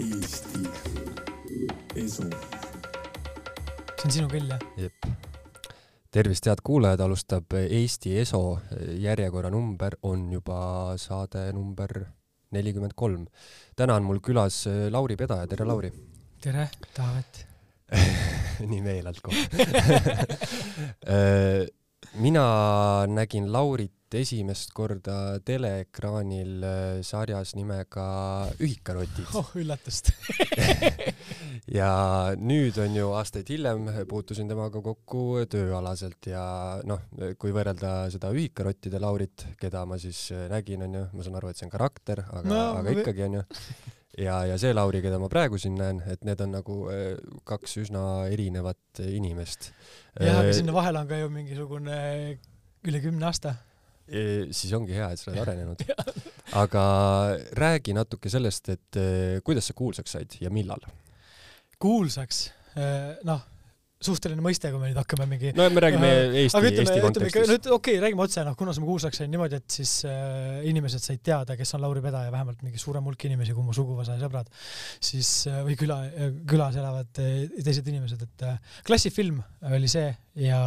Eesti Esu. see on sinu küll jah? jep. tervist, head kuulajad, alustab Eesti ESO järjekorranumber on juba saade number nelikümmend kolm. täna on mul külas Lauri Pedaja, tere Lauri. tere, Taavet. nii meelelt kohe. mina nägin Laurit esimest korda teleekraanil äh, sarjas nimega Ühikarotid oh üllatust. ja nüüd on ju aastaid hiljem puutusin temaga kokku tööalaselt ja noh, kui võrrelda seda ühikarottide Laurit, keda ma siis äh, nägin, onju, ma saan aru, et see on karakter, aga No, aga ikkagi onju. ja, ja see Lauri, keda ma praegu siin näen, et need on nagu äh, kaks üsna erinevat inimest. jah, aga sinna vahele on ka ju mingisugune üle kümne aasta. Siis ongi hea, et sa oled arenenud. aga räägi natuke sellest, et eh, kuidas sa kuulsaks said ja millal? kuulsaks, noh, suhteline mõiste, kui me nüüd hakkame mingi no me räägime Äh, Eesti, ütleme, Eesti kontekstis. nüüd okei okay,, räägime otse, noh, kuna ma kuulsaks sain niimoodi, et siis äh, inimesed said teada, kes on Lauri Pedaja, vähemalt mingi suurem hulk inimesi kui mu suguvõsa ja sõbrad, siis äh, või küla, külas elavad äh, teised inimesed, et äh, klassifilm oli see ja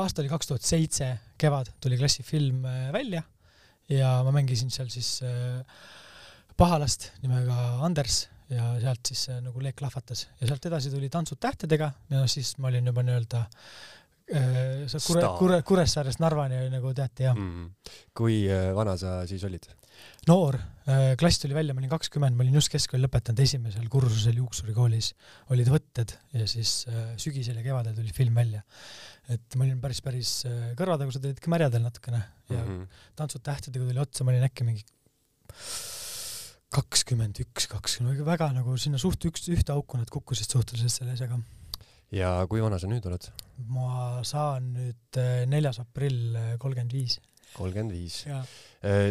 aasta oli kaks tuhat seitse, kevad tuli klassifilm äh, välja ja ma mängisin seal siis äh, pahalast nimega Anders ja sealt siis äh, nagu leek lahvatas ja sealt edasi tuli Tantsud tähtedega ja noh, siis ma olin juba nii-öelda äh, see Kure. Kure, Kuressaarest Narvani oli nagu teati jah mm.. mm.. kui eh, vana sa siis olid? noor, klass tuli välja, ma olin kakskümmend, ma olin just keskkooli lõpetanud esimesel kursusel Juuksurikoolis, olid võtted ja siis äh, sügisel ja kevadel tuli film välja. et ma olin päris, päris äh, kõrvatagused olid ikka märjadel natukene ja mm. -hmm. Tantsud tähtedega tuli otsa, ma olin äkki mingi kakskümmend üks, kakskümmend, väga nagu sinna suht üks, ühte auku nad kukkusid suhteliselt selle asjaga. ja kui vana sa nüüd oled? ma saan nüüd äh, neljas aprill äh, kolmkümmend viis. kolmkümmend viis. ja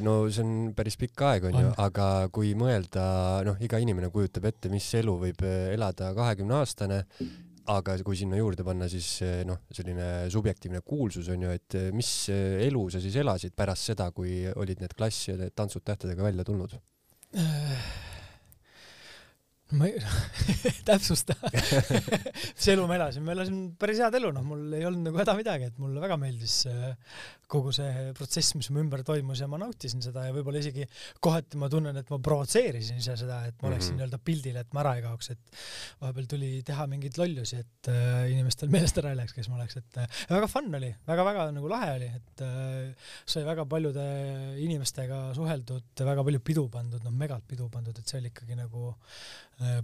no see on päris pikk aeg onju On., aga kui mõelda, noh, iga inimene kujutab ette, mis elu võib elada kahekümne aastane, aga kui sinna juurde panna siis noh, selline subjektiivne kuulsus onju, et mis elu sa siis elasid pärast seda, kui olid need klass ja tantsud tähtedega välja tulnud? ああ。Ma ei täpsusta, mis elu ma elasin, ma elasin päris head elu, noh, mul ei olnud nagu häda midagi, et mulle väga meeldis äh, kogu see protsess, mis mu ümber toimus ja ma nautisin seda ja võib-olla isegi kohati ma tunnen, et ma provotseerisin ise seda, et ma oleksin Mhm. nii-öelda pildil, et ma ära ei kaoks, et vahepeal tuli teha mingeid lollusi, et äh, inimestel meelest ära ei läheks, kes ma oleks, et äh, väga fun oli. Väga,, väga-väga nagu lahe oli, et äh, sai väga paljude inimestega suheldud, väga palju pidu pandud, noh, megalt pidu pandud, et see oli ikkagi nagu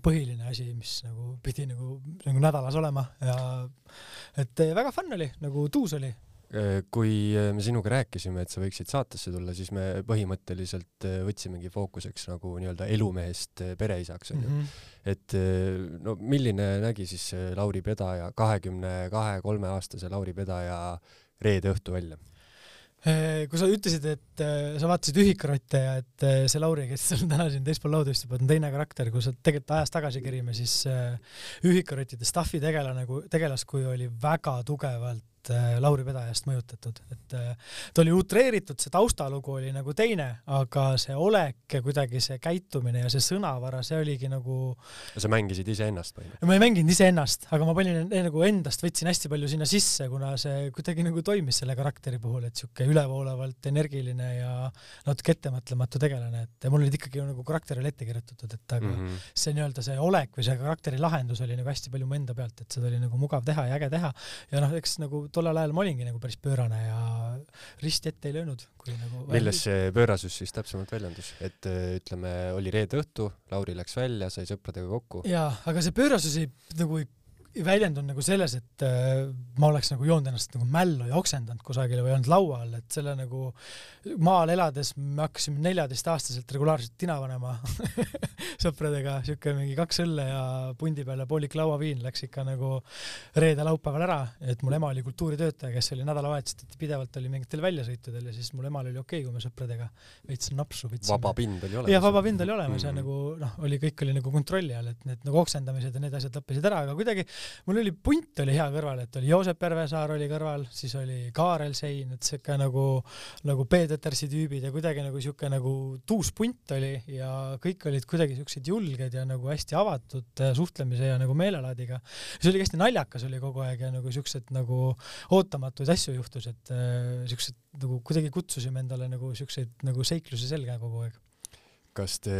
põhiline asi, mis nagu pidi nagu, nagu nädalas olema ja et äh, väga fun oli, nagu tuus oli. kui eh, me sinuga rääkisime, et sa võiksid saatesse tulla, siis me põhimõtteliselt võtsimegi fookuseks nagu nii-öelda elumehest eh, pereisaks onju. Mhm. et eh, no milline nägi siis Lauri Pedaja, kahekümne kahe, kolme aastase Lauri Pedaja reede õhtu välja? Eh, kui sa ütlesid, et äh, sa vaatasid Ühikarotte ja et äh, see Lauri, kes sul täna siin teispool lauda istub, on teine karakter, kui sa tegelikult ajas tagasi kerime, siis äh, Ühikarottide staffi tegelane, tegelaskuju oli väga tugevalt äh, Lauri Pedajast mõjutatud, et äh, ta oli utreeritud, see taustalugu oli nagu teine, aga see olek ja kuidagi see käitumine ja see sõnavara, see oligi nagu sa mängisid iseennast või? ma ei mänginud iseennast, aga ma panin nagu endast, võtsin hästi palju sinna sisse, kuna see kuidagi nagu toimis selle karakteri puhul, et sihuke ülevoolavalt energiline ja natuke ettemõtlematu tegelane, et mul olid ikkagi nagu karakterile ette kirjutatud, et aga mm. -hmm. see nii-öelda see olek või see karakteri lahendus oli nagu hästi palju mu enda pealt, et seda oli nagu mugav teha ja äge teha ja noh, eks nagu tollel ajal ma olingi nagu päris pöörane ja risti ette ei löönud, kui nagu milles see pöörasus siis täpsemalt väljendus, et eh, ütleme, oli reede õhtu, Lauri läks välja, sai sõpradega kokku. jaa, aga see pöörasus ei nagu ei ei väljendunud nagu selles, et äh, ma oleks nagu joonud ennast nagu mällu ja oksendanud kusagile või olnud laua all, et selle nagu maal elades me hakkasime neljateistaastaselt regulaarselt tina panema sõpradega, siuke mingi kaks õlle ja pundi peale poolik lauaviin läks ikka nagu reede-laupäeval ära, et mul ema oli kultuuritöötaja, kes oli nädalavahetuseti pidevalt oli mingitel väljasõitudel ja siis mul emal oli okei okay,, kui me sõpradega veits napsu võtsime. vaba pind oli olemas. jah, vaba pind oli olemas mm -hmm. ja nagu noh, oli kõik oli nagu kontrolli all, et need nagu oksendamised ja need asjad lõppesid ära, aga kuidagi mul oli punt oli hea kõrval, et oli Joosep Pervesaar oli kõrval, siis oli Kaarel Sein, et siuke nagu, nagu Peetersi tüübid ja kuidagi nagu siuke nagu tuus punt oli ja kõik olid kuidagi siuksed julged ja nagu hästi avatud suhtlemise ja nagu meelelaadiga. see oli hästi naljakas oli kogu aeg ja nagu siuksed nagu ootamatuid asju juhtus, et äh, siuksed nagu kuidagi kutsusime endale nagu siukseid nagu seiklusi selga kogu aeg kas te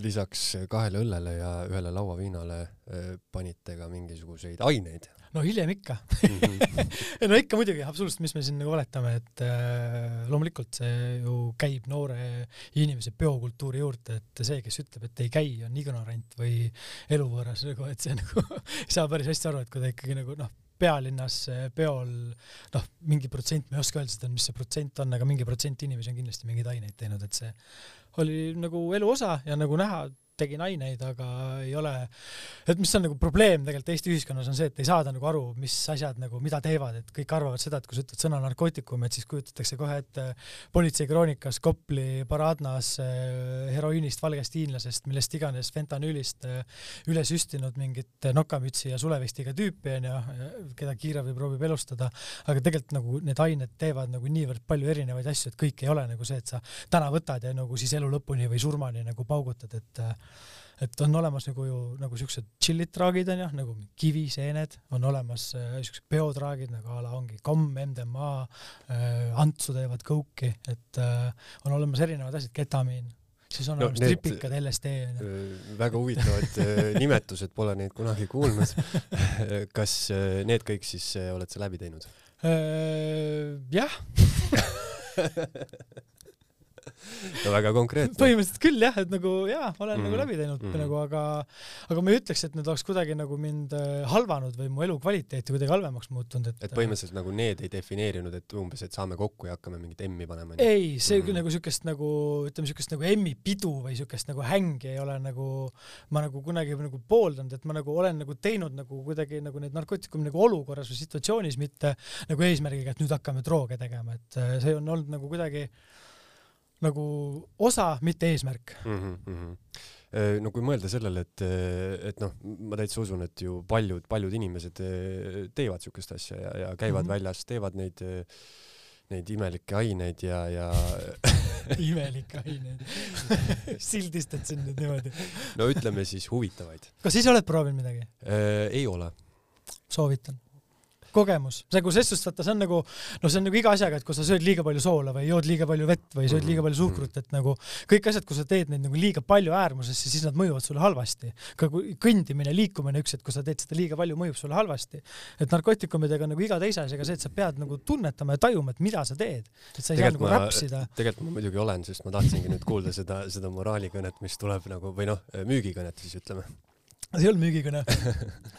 lisaks kahele õllele ja ühele lauaviinale eh, panite ka mingisuguseid aineid? no hiljem ikka mm. -hmm. no ikka muidugi, absoluutselt, mis me siin nagu valetame, et äh, loomulikult see ju käib noore inimese peokultuuri juurde, et see, kes ütleb, et ei käi, on ignorant või eluvõõras nagu, et see nagu ei saa päris hästi aru, et kui ta ikkagi nagu noh, pealinnas peol noh, mingi protsent, ma ei oska öelda seda, mis see protsent on, aga mingi protsent inimesi on kindlasti mingeid aineid teinud, et see oli nagu elu osa ja nagu näha, tegin aineid, aga ei ole, et mis on nagu probleem tegelikult Eesti ühiskonnas on see, et ei saada nagu aru, mis asjad nagu, mida teevad, et kõik arvavad seda, et kui sa ütled sõna narkootikum, et siis kujutatakse kohe ette politsei kroonikas Kopli paraadnas eh, heroiinist, valgest hiinlasest, millest iganes fentanüülist eh, üle süstinud mingit nokamütsi ja sulevestiga tüüpi onju, keda kiirabi proovib elustada, aga tegelikult nagu need ained teevad nagu niivõrd palju erinevaid asju, et kõik ei ole nagu see, et sa täna võtad ja nagu siis elu lõpuni või surmani nagu paugutad, et et on olemas nagu ju nagu siuksed chill'id traagid onju, nagu kiviseened, on olemas äh, siuksed peotraagid nagu a la ongi komm, MDMA äh,, Antsu teevad kouki, et äh, on olemas erinevad asjad, ketamiin siis on no, olemas tripikad, LSD onju. Äh, väga huvitavad äh, nimetused, pole neid kunagi kuulnud. kas äh, need kõik siis oled sa läbi teinud? jah no väga konkreetne. põhimõtteliselt küll jah, et nagu jaa, olen mm. nagu läbi teinud mm. nagu, aga, aga ma ei ütleks, et need oleks kuidagi nagu mind äh, halvanud või mu elukvaliteeti kuidagi halvemaks muutunud, et. et põhimõtteliselt nagu need ei defineerinud, et umbes, et saame kokku ja hakkame mingit M-i panema. ei, see mm. nagu siukest nagu ütleme, siukest nagu M-i pidu või siukest nagu hängi ei ole nagu ma nagu kunagi nagu pooldanud, et ma nagu olen nagu teinud nagu kuidagi nagu neid narkootikumi nagu olukorras või situatsioonis, mitte nagu eesmärgiga, et nüüd hakkame drooge tegema, et äh, see on olnud nagu kuidagi nagu osa, mitte eesmärk mm. -hmm. no kui mõelda sellele, et, et noh, ma täitsa usun, et ju paljud, paljud inimesed eh, teevad siukest asja ja, ja käivad mm -hmm. väljas, teevad neid, neid imelikke aineid ja, ja imelikke aineid sildistad siin nüüd niimoodi no ütleme siis huvitavaid. kas ise oled proovinud midagi? Ei ole. soovitan kogemus, see, kui ses suhtes vaata, see on nagu, no see on nagu iga asjaga, et kui sa sööd liiga palju soola või jood liiga palju vett või sööd liiga palju suhkrut, et nagu kõik asjad, kui sa teed neid nagu liiga palju äärmusesse, siis nad mõjuvad sulle halvasti. ka kõndimine, liikumine, üks hetk, kui sa teed seda liiga palju, mõjub sulle halvasti. et narkootikumidega nagu iga teise asjaga see, et sa pead nagu tunnetama ja tajuma, et mida sa teed. et sa ei tegelikult saa nagu ma, räpsida. tegelikult ma muidugi olen, sest ma tahtsingi nüüd kuulda seda, seda moraalikõnet, mis tuleb nagu või noh, müügikõnet siis ütleme see ei olnud müügikõne,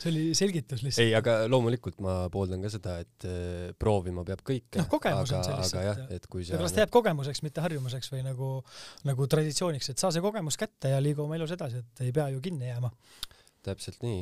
see oli selgitus lihtsalt. ei, aga loomulikult ma pooldan ka seda, et äh, proovima peab kõike. noh, kogemus aga, on see lihtsalt. jah, et kui sa. seepärast jääb kogemuseks, mitte harjumuseks või nagu, nagu traditsiooniks, et saa see kogemus kätte ja liigu oma elus edasi, et ei pea ju kinni jääma täpselt nii.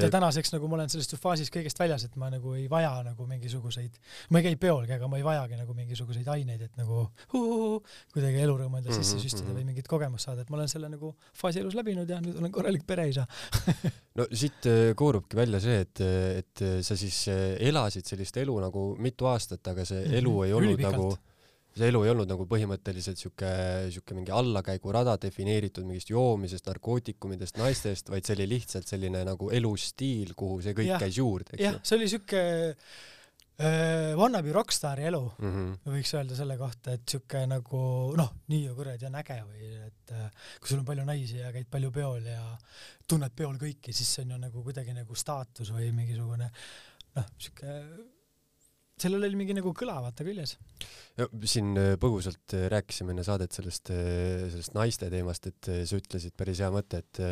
ja tänaseks nagu ma olen sellest faasis kõigest väljas, et ma nagu ei vaja nagu mingisuguseid, ma ei käi peolgi, aga ma ei vajagi nagu mingisuguseid aineid, et nagu huhuhu, kuidagi elurõõmu endale sisse mhm, süstida mm -hmm. või mingit kogemust saada, et ma olen selle nagu faasi elus läbinud ja nüüd olen korralik pereisa no siit äh, koorubki välja see, et, et sa siis äh, elasid sellist elu nagu mitu aastat, aga see elu mm -hmm. ei olnud Ülipikalt. nagu see elu ei olnud nagu põhimõtteliselt sihuke, sihuke mingi allakäigurada defineeritud mingist joomisest, narkootikumidest, naistest, vaid see oli lihtsalt selline nagu elustiil, kuhu see kõik ja, käis juurde, eks ju. jah, see oli sihuke äh, wannabe rokkstaari elu mm, -hmm. võiks öelda selle kohta, et sihuke nagu noh, nii ju kuradi on äge või et äh, kui sul on palju naisi ja käid palju peol ja tunned peol kõiki, siis see on ju nagu kuidagi nagu staatus või mingisugune noh, sihuke sellel oli mingi nagu kõla vaata küljes. siin äh, põgusalt äh, rääkisime enne saadet sellest, äh, sellest naiste teemast, et sa ütlesid päris hea mõte, et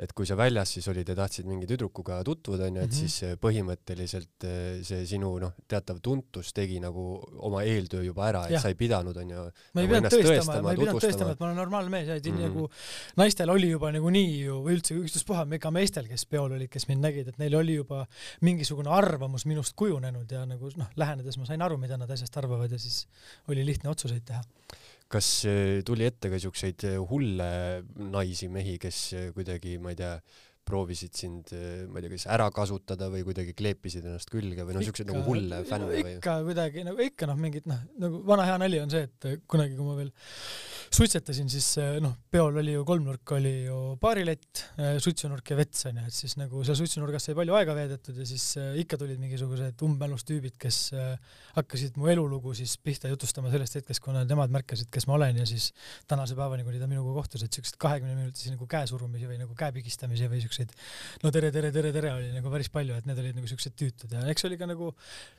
et kui sa väljas siis olid ja tahtsid mingi tüdrukuga tutvuda, onju, et -hmm. siis eh, põhimõtteliselt eh, see sinu noh, teatav tuntus tegi nagu oma eeltöö juba ära, et ja. sa ei pidanud, onju. ma ei nagu pidanud tõestama, ma ei pidanud tõestama, et ma olen normaalne mees ja et mm -hmm. nagu naistel oli juba nagunii ju või üldse ükstaspuha ega meestel, kes peol olid, kes mind nägid, et neil oli juba mingisugune arvamus minust kujunenud ja nagu noh, lähenedes ma sain aru, mida nad asjast arvavad ja siis oli lihtne otsuseid teha kas äh, tuli ette ka siukseid äh, hulle naisi, mehi, kes äh, kuidagi, ma ei tea, proovisid sind, ma ei tea, kas ära kasutada või kuidagi kleepisid ennast külge või noh, siukseid nagu hulle fänne või? ikka kuidagi nagu ikka noh, mingid noh, nagu vana hea nali on see, et kunagi, kui ma veel suitsetasin, siis eh, noh, peol oli ju kolmnurk, oli ju baarilett, suitsunurk ja vets onju, et siis nagu seal suitsunurgas sai palju aega veedetud ja siis eh, ikka tulid mingisugused umbmälus tüübid, kes eh, hakkasid mu elulugu siis pihta jutustama sellest hetkest, kuna nemad märkasid, kes ma olen ja siis tänase päevani, kuni ta minuga kohtus, et siukseid kahekümne minutisi nagu käesurumisi või nagu käepigistamisi või siukseid no tere, tere, tere, tere oli nagu päris palju, et need olid nagu siuksed tüütud ja eks oli ka nagu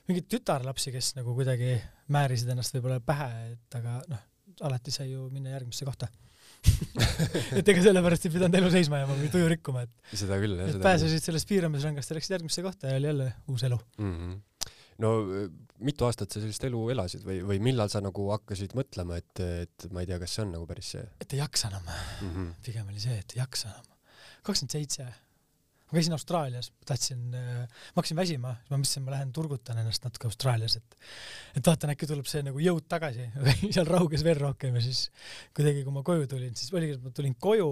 mingeid tütarlapsi, kes nagu kuidagi määrisid ennast võib-olla pähe, et aga noh, alati sai ju minna järgmisse kohta et ega sellepärast ei pidanud elu seisma jääma või tuju rikkuma, et, seda küll jah, pääsesid sellest piiramisrõngast ja läksid järgmisse kohta ja oli jälle uus elu. mm. -hmm. no äh, mitu aastat sa sellist elu elasid või, või millal sa nagu hakkasid mõtlema, et, et ma ei tea, kas see on nagu päris see et ei jaksa enam, mm? -hmm. pigem oli see, et ei jaksa enam. Kakskümmend seitse, ma käisin Austraalias, tahtsin, ma hakkasin väsima, siis ma mõtlesin, ma lähen turgutan ennast natuke Austraalias, et et vaatan, äkki tuleb see nagu jõud tagasi seal rauges veel rohkem ja siis kuidagi, kui ma koju tulin, siis oligi, et ma tulin koju,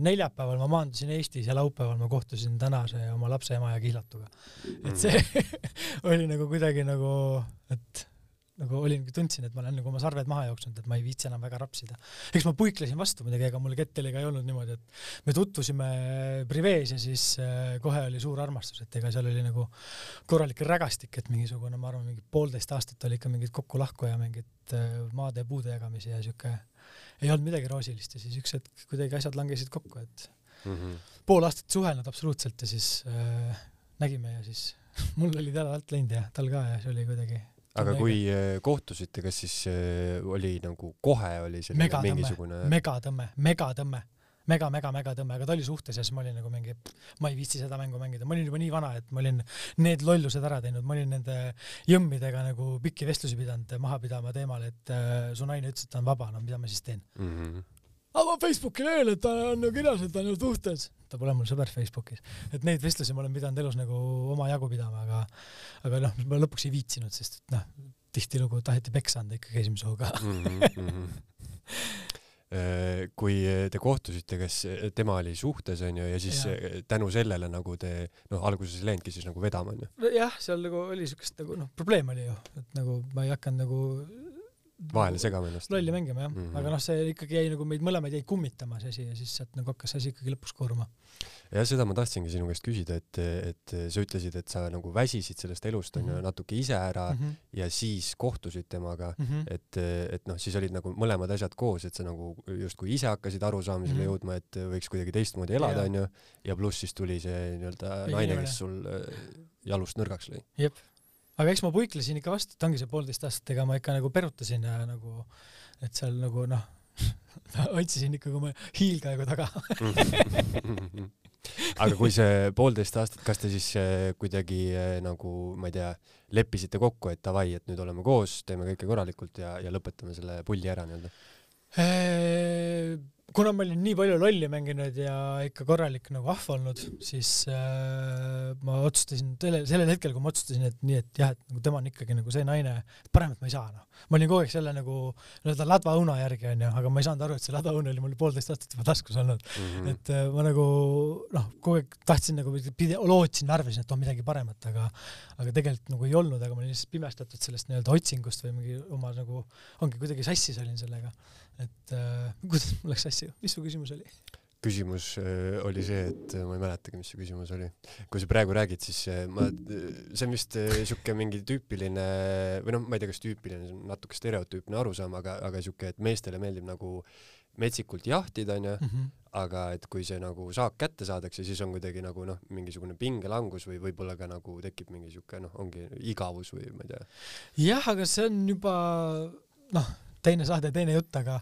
neljapäeval ma maandusin Eestis ja laupäeval ma kohtusin tänase oma lapse ema ja kihlatuga. et see oli nagu kuidagi nagu, et nagu olin, tundsin, et ma olen nagu oma sarved maha jooksnud, et ma ei viitsi enam väga rapsida. eks ma puiklesin vastu muidugi, ega mul ketteliga ei olnud niimoodi, et me tutvusime privees ja siis äh, kohe oli suur armastus, et ega seal oli nagu korralik rägastik, et mingisugune, ma arvan, mingi poolteist aastat oli ikka mingit kokku-lahku ja mingit äh, maade ja puude jagamisi ja siuke, ei olnud midagi roosilist ja siis üks hetk kuidagi asjad langesid kokku, et Mm -hmm. pool aastat suhelnud absoluutselt ja siis äh, nägime ja siis mul olid jalad alt läinud ja tal ka ja see oli kuidagi aga kui äh, kohtusite, kas siis äh, oli nagu kohe oli selline megatõmme, mingisugune megatõmme, megatõmme, mega, mega, megatõmme, aga ta oli suhtes ja siis ma olin nagu mingi, ma ei viitsi seda mängu mängida, ma olin juba nii vana, et ma olin need lollused ära teinud, ma olin nende jõmmidega nagu pikki vestlusi pidanud maha pidama teemal, et äh, su naine ütles, et ta on vaba, no mida ma siis teen. mm? -hmm. ava Facebooki lehel, et ta on ju kirjas, et ta on ju suhtes. Ta pole mul sõber Facebookis, et neid vestlusi ma olen pidanud elus nagu omajagu pidama, aga, aga noh, ma lõpuks ei viitsinud, sest et noh, tihtilugu taheti peksa anda ikkagi esimese hooga. Mhm, kui te kohtusite, kas tema oli suhtes onju ja siis ja. tänu sellele nagu te noh, alguses ei läinudki siis nagu vedama onju? jah, seal nagu oli siukest nagu noh, probleem oli ju, et nagu ma ei hakanud nagu vahele segama ennast. lolli mängima jah mm. -hmm. aga noh, see ikkagi jäi nagu meid mõlemaid jäi kummitama see asi ja siis sealt nagu hakkas see asi ikkagi lõpuks kooruma. ja seda ma tahtsingi sinu käest küsida, et, et sa ütlesid, et sa nagu väsisid sellest elust onju Mhm. natuke ise ära mm. -hmm. ja siis kohtusid temaga, et, et noh, siis olid nagu mõlemad asjad koos, et sa nagu justkui ise hakkasid arusaamisele mm. -hmm. jõudma, et võiks kuidagi teistmoodi elada onju ja pluss siis tuli see nii-öelda naine, kes sul äh, jalust nõrgaks lõi. jep, aga eks ma puiklesin ikka vastu, et ongi see poolteist aastat, ega ma ikka nagu perutasin ja nagu, et seal nagu noh, otsisin ikkagi oma hiilgeaegu taga. aga kui see poolteist aastat, kas te siis äh, kuidagi äh, nagu ma ei tea, leppisite kokku, et davai, et nüüd oleme koos, teeme kõike korralikult ja, ja lõpetame selle pulli ära nii-öelda? Kuna ma olin nii palju lolli mänginud ja ikka korralik nagu ahv olnud, siis äh, ma otsustasin sellel, sellel hetkel, kui ma otsustasin, et nii, et jah, et nagu tema on ikkagi nagu see naine, paremat ma ei saa noh. ma olin kogu aeg selle nagu nii-öelda ladvaõuna järgi onju, aga ma ei saanud aru, et see ladvaõun oli mul poolteist aastat juba taskus olnud. Mhm. et äh, ma nagu noh, kogu aeg tahtsin nagu lootsin, värvisin, et on midagi paremat, aga aga tegelikult nagu ei olnud, aga ma olin lihtsalt pimestatud sellest nii-öelda otsingust või mingi oma nagu, ongi kuidagi sassis olin sellega. Et äh, kuidas mul läks sassi, mis su küsimus oli? küsimus äh, oli see, et äh, ma ei mäletagi, mis see küsimus oli. kui sa praegu räägid, siis äh, ma, see on vist siuke mingi tüüpiline või noh, ma ei tea, kas tüüpiline, see on natuke stereotüüpne arusaam, aga, aga siuke, et meestele meeldib nagu metsikult jahtida, onju, aga et kui see nagu saak kätte saadakse, siis on kuidagi nagu noh, mingisugune pingelangus või võib-olla ka nagu tekib mingi siuke noh, ongi igavus või ma ei tea. jah, aga see on juba noh, teine saade, teine jutt, aga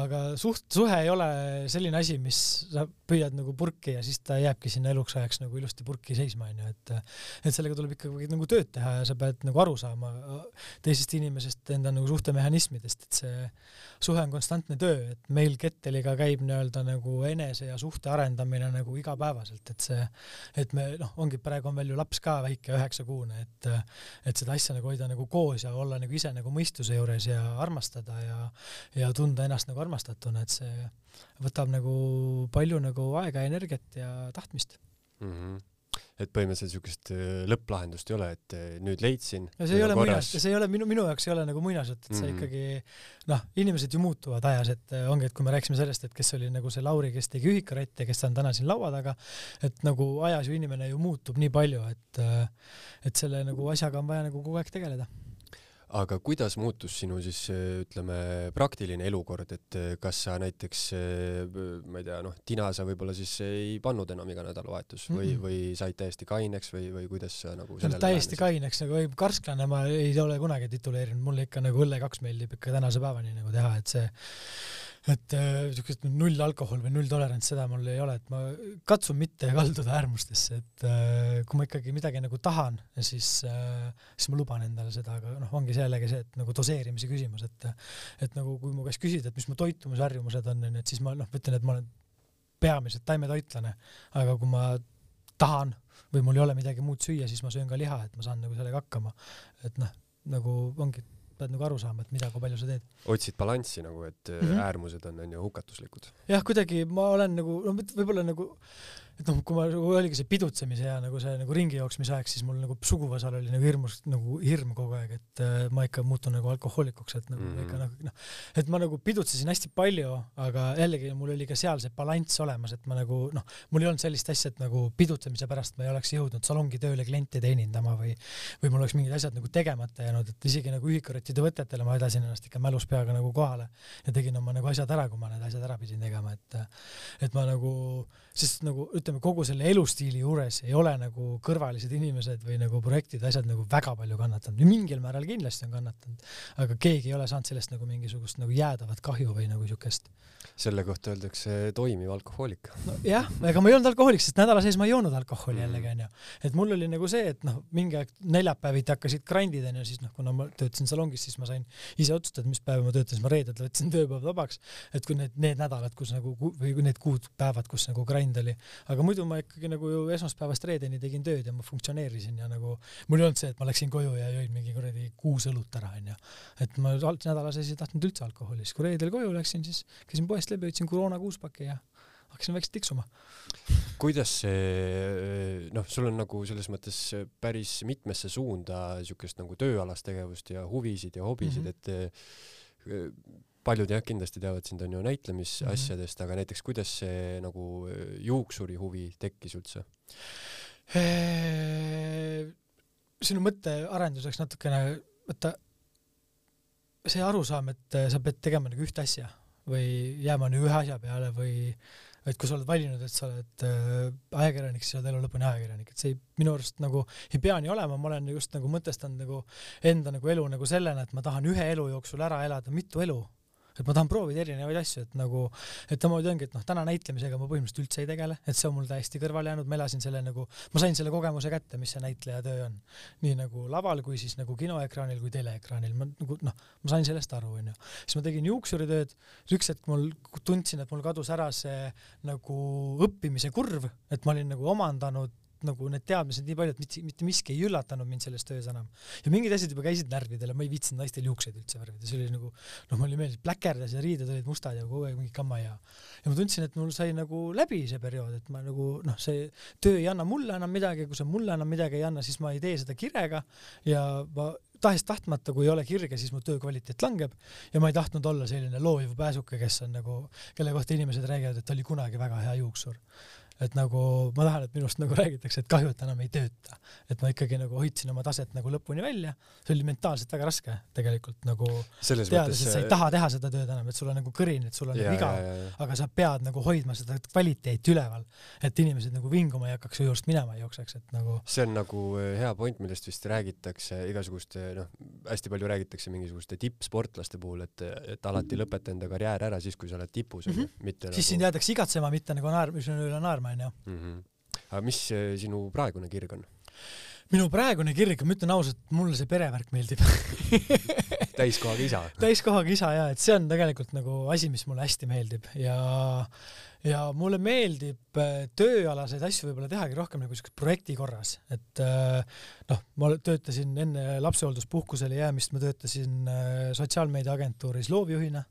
aga suht-, suhe ei ole selline asi, mis sa püüad nagu purki ja siis ta jääbki sinna eluks ajaks nagu ilusti purki seisma onju, et et sellega tuleb ikkagi nagu tööd teha ja sa pead nagu aru saama teisest inimesest, enda nagu suhtemehhanismidest, et see suhe on konstantne töö, et meil Ketteliga käib nii-öelda nagu enese ja suhte arendamine nagu igapäevaselt, et see, et me noh, ongi praegu on veel ju laps ka väike, üheksakuune, et et seda asja nagu hoida nagu koos ja olla nagu ise nagu mõistuse juures ja armastada ja ja tunda ennast nagu armastatuna, et see võtab nagu palju nagu aega, energiat ja tahtmist mm. -hmm et põhimõtteliselt siukest äh, lõpplahendust ei ole, et äh, nüüd leidsin. no see ei ole muinas, see ei ole minu, minu jaoks ei ole nagu muinasjutt, et mm -hmm. ikkagi noh, inimesed ju muutuvad ajas, et äh, ongi, et kui me rääkisime sellest, et kes oli nagu see Lauri, kes tegi ühikaratti ja kes on täna siin laua taga, et nagu ajas ju inimene ju muutub nii palju, et et selle nagu asjaga on vaja nagu kogu aeg tegeleda aga kuidas muutus sinu siis ütleme praktiline elukord, et kas sa näiteks ma ei tea, noh, tina sa võib-olla siis ei pannud enam iga nädalavahetus või mm, -hmm. või said täiesti kaineks või, või kuidas sa nagu sellele täiesti lähenes? kaineks nagu ei, karsklane ma ei ole kunagi tituleerinud, mulle ikka nagu õlle kaks meeldib ikka tänase päevani nagu teha, et see et niisugust äh, null alkohol või null tolerants, seda mul ei ole, et ma katsun mitte kalduda äärmustesse, et äh, kui ma ikkagi midagi nagu tahan, siis äh,, siis ma luban endale seda, aga noh, ongi jällegi see, et nagu doseerimise küsimus, et et nagu kui mu käest küsida, et mis mu toitumisharjumused on, onju, et siis ma noh, ütlen, et ma olen peamiselt taimetoitlane, aga kui ma tahan või mul ei ole midagi muud süüa, siis ma söön ka liha, et ma saan nagu sellega hakkama. et noh, nagu ongi pead nagu aru saama, et mida, kui palju sa teed. otsid balanssi nagu, et mm -hmm. äärmused on onju hukatuslikud. jah, kuidagi ma olen nagu, no võib-olla nagu et noh, kui ma, oligi see pidutsemise ja nagu see nagu ringi jooksmise aeg, siis mul nagu suguvõsal oli nagu hirmus nagu hirm kogu aeg, et äh, ma ikka muutun nagu alkohoolikuks, et nagu mm -hmm. ikka nagu noh, et ma nagu pidutsesin hästi palju, aga jällegi mul oli ka seal see balanss olemas, et ma nagu noh, mul ei olnud sellist asja, et nagu pidutsemise pärast ma ei oleks jõudnud salongi tööle kliente teenindama või või mul oleks mingid asjad nagu tegemata jäänud, et isegi nagu ühikarottide võtetele ma vedasin ennast ikka mälus peaga nagu kohale ja tegin oma nagu asjad ära, kui ma need asjad ära pidin tegema, et et ma nagu, sest nagu ütleme, kogu selle elustiili juures ei ole nagu kõrvalised inimesed või nagu projektid, asjad nagu väga palju kannatanud, mingil määral kindlasti on kannatanud, aga keegi ei ole saanud sellest nagu mingisugust nagu jäädavat kahju või nagu siukest selle kohta öeldakse toimiv alkohoolik. nojah, ega ma ei olnud alkohoolik, sest nädala sees ma ei joonud alkoholi mm. jällegi onju. et mul oli nagu see, et noh, mingi aeg neljapäeviti hakkasid grindid onju, siis noh, kuna ma töötasin salongis, siis ma sain ise otsustada, mis päeva ma töötasin, ma reedel võtsin tööpäevad vabaks. et kui need, need nädalad, kus nagu või need kuud, päevad, kus nagu grind oli, aga muidu ma ikkagi nagu ju esmaspäevast reedeni tegin tööd ja ma funktsioneerisin ja nagu mul ei olnud see, et ma läksin koju ja jõin mingi kuradi kuus õlut ära onju. et ma nädala sees ei tahtnud üldse alkoholi, siis kui reedel koju läksin, siis käisin poest läbi, võtsin koroona kuuspaki ja hakkasin vaikselt tiksuma. kuidas see, noh, sul on nagu selles mõttes päris mitmesse suunda siukest nagu tööalast tegevust ja huvisid ja hobisid mm, -hmm. et paljud jah, kindlasti teavad sind on ju näitlemisasjadest mm, -hmm. aga näiteks kuidas see nagu juuksuri huvi tekkis üldse? sinu mõttearenduseks natukene, vaata see arusaam, et sa pead tegema nagu ühte asja või jääma nii ühe asja peale või et kui sa oled valinud, et sa oled äh, ajakirjanik, siis sa oled elu lõpuni ajakirjanik, et see ei, minu arust nagu ei pea nii olema, ma olen just nagu mõtestanud nagu enda nagu elu nagu sellena, et ma tahan ühe elu jooksul ära elada mitu elu et ma tahan proovida erinevaid asju, et nagu, et samamoodi ongi, et noh, täna näitlemisega ma põhimõtteliselt üldse ei tegele, et see on mul täiesti kõrvale jäänud, ma elasin selle nagu, ma sain selle kogemuse kätte, mis see näitleja töö on. nii nagu laval kui siis nagu kinoekraanil kui teleekraanil, ma nagu noh, ma sain sellest aru, onju. siis ma tegin juuksuritööd, üks hetk mul tundsin, et mul kadus ära see nagu õppimise kurv, et ma olin nagu omandanud nagu need teadmised nii palju, et mitte, mitte miski ei üllatanud mind selles töös enam. ja mingid asjad juba käisid närvidele, ma ei viitsinud naistel juukseid üldse värvida, see oli nagu noh, mulle meeldis pläkerdas ja riided olid mustad ja kogu aeg mingi kamma ja ja ma tundsin, et mul sai nagu läbi see periood, et ma nagu noh, see töö ei anna mulle enam midagi, kui see mulle enam midagi ei anna, siis ma ei tee seda kirega ja ma tahes-tahtmata, kui ei ole kirge, siis mu töö kvaliteet langeb ja ma ei tahtnud olla selline looviv pääsuke, kes on nagu, kelle kohta inimesed räägivad, et ta oli kunagi väga hea juuksur et nagu ma tahan, et minust nagu räägitakse, et kahju, et enam ei tööta. et ma ikkagi nagu hoidsin oma taset nagu lõpuni välja, see oli mentaalselt väga raske tegelikult nagu Selles teades, et sa ei taha teha seda tööd enam, et sul on nagu kõrin, et sul on nagu igav, aga sa pead nagu hoidma seda kvaliteeti üleval, et inimesed nagu vinguma ei hakkaks, ujust minema ei jookseks, et nagu see on nagu eh, hea point, millest vist räägitakse igasuguste noh, hästi palju räägitakse mingisuguste tippsportlaste puhul, et, et alati lõpeta enda karjäär ära siis, kui sa oled tipus mm, -hmm. mitte siis nagu... sind jäädakse igatsema, mitte nagu naer-, üle naerma, onju mm. -hmm. aga mis sinu praegune kirg on? minu praegune kirg, ma ütlen ausalt, mulle see perevärk meeldib täiskohaga isa. täiskohaga isa ja et see on tegelikult nagu asi, mis mulle hästi meeldib ja ja mulle meeldib äh, tööalaseid asju võib-olla tehagi rohkem nagu siukses projekti korras, et äh, noh, ma töötasin enne lapsehoolduspuhkusele jäämist, ma töötasin sotsiaalmeediaagentuuris loovjuhina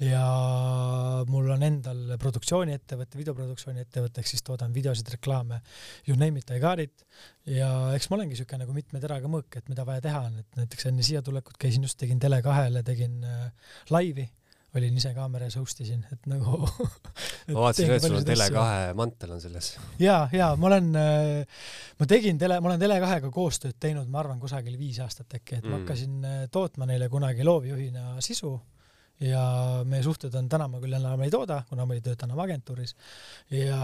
ja mul on endal produktsiooni-ettevõte, videoproduktsiooni ettevõte, ehk siis toodan videosid, reklaame, you name it, I got it. ja eks ma olengi siuke nagu mitme teraga mõõk, et mida vaja teha on, et näiteks enne siia tulekut käisin just, tegin Tele2-le, tegin äh, laivi, olin ise kaameras, host isin, et nagu ma vaatasin, et sul on Tele2 mantel on selles. ja, ja ma olen, ma tegin tele, ma olen Tele2-ga koostööd teinud, ma arvan, kusagil viis aastat äkki, et ma Mm. hakkasin äh, tootma neile kunagi loovjuhina sisu ja meie suhted on täna, ma küll enam ei tooda, kuna ma ei tööta enam agentuuris ja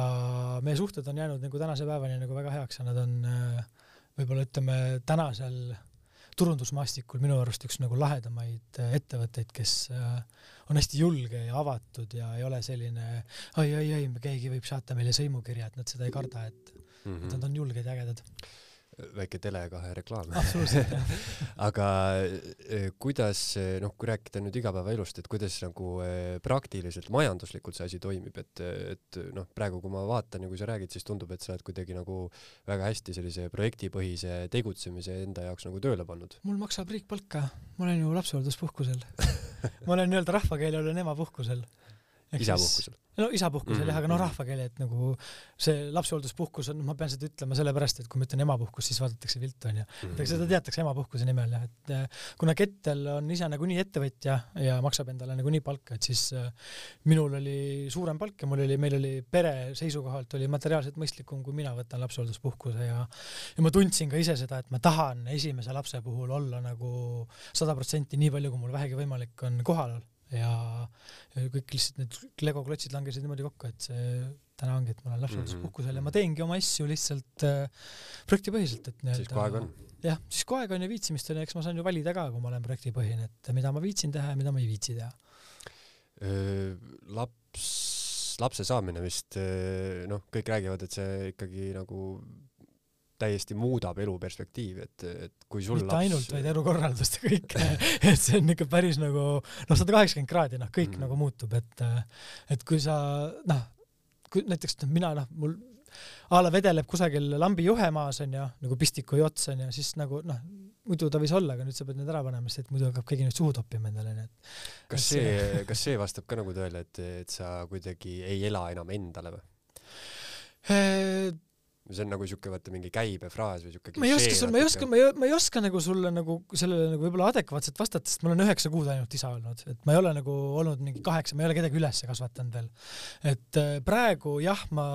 meie suhted on jäänud nagu tänase päevani nagu väga heaks ja nad on äh, võib-olla ütleme tänasel turundusmaastikul minu arust üks nagu lahedamaid äh, ettevõtteid, kes äh, on hästi julge ja avatud ja ei ole selline oi, oi, oi, keegi võib saata meile sõimukirja, et nad seda ei karda, et Mhm. et nad on julged ja ägedad. Väike Tele2 reklaam. aga eh, kuidas, noh, kui rääkida nüüd igapäevaelust, et kuidas nagu eh, praktiliselt, majanduslikult see asi toimib, et, et noh, praegu kui ma vaatan ja kui sa räägid, siis tundub, et sa oled kuidagi nagu väga hästi sellise projektipõhise tegutsemise enda jaoks nagu tööle pannud. mul maksab riik palka, ma olen ju lapsehoolduspuhkusel. ma olen nii-öelda rahvakeeli olen emapuhkusel. isapuhkusel. No isapuhkusel Mhm, jah, aga noh, mhm. rahvakeeli, et nagu see lapsehoolduspuhkus on, ma pean seda ütlema sellepärast, et kui ma ütlen emapuhkus, siis vaadatakse viltu onju. eks seda teatakse emapuhkuse nimel jah, et eh, kuna Kettel on ise nagunii ettevõtja ja maksab endale nagunii palka, et siis eh, minul oli suurem palk ja mul oli, meil oli pere seisukohalt oli materiaalselt mõistlikum, kui mina võtan lapsehoolduspuhkuse ja ja ma tundsin ka ise seda, et ma tahan esimese lapse puhul olla nagu sada protsenti nii palju, kui mul vähegi võimalik on kohal ja, kõik lihtsalt need Lego klotsid langesid niimoodi kokku, et see täna ongi, et ma olen lapsehoolduspuhkusel ja ma teengi oma asju lihtsalt äh, projektipõhiselt, et siis kui aeg on. jah, siis kui aeg on ja viitsimist on ja eks ma saan ju valida ka, kui ma olen projektipõhine, et mida ma viitsin teha ja mida ma ei viitsi teha. laps, lapse saamine vist noh, kõik räägivad, et see ikkagi nagu täiesti muudab elu perspektiivi, et, et kui sul mitte laps ainult, vaid elukorraldust ja kõike et see on ikka päris nagu noh, sada kaheksakümmend kraadi, noh, kõik mm. nagu muutub, et et kui sa noh, kui näiteks mina noh, mul a la vedeleb kusagil lambijuhe maas onju, nagu pistiku jots onju, siis nagu noh, muidu ta võis olla, aga nüüd sa pead need ära panema, sest et muidu hakkab keegi nüüd suhu toppima endale onju, et kas et see, kas see vastab ka nagu tõele, et, et sa kuidagi ei ela enam endale või? See on nagu siuke vaata mingi käibefraas või siuke ma ei oska sul, ma ei oska, ma ei, ma ei oska nagu sulle nagu sellele nagu võib-olla adekvaatselt vastata, sest ma olen üheksa kuud ainult isa olnud, et ma ei ole nagu olnud mingi kaheksa, ma ei ole kedagi üles kasvatanud veel. et äh, praegu jah, ma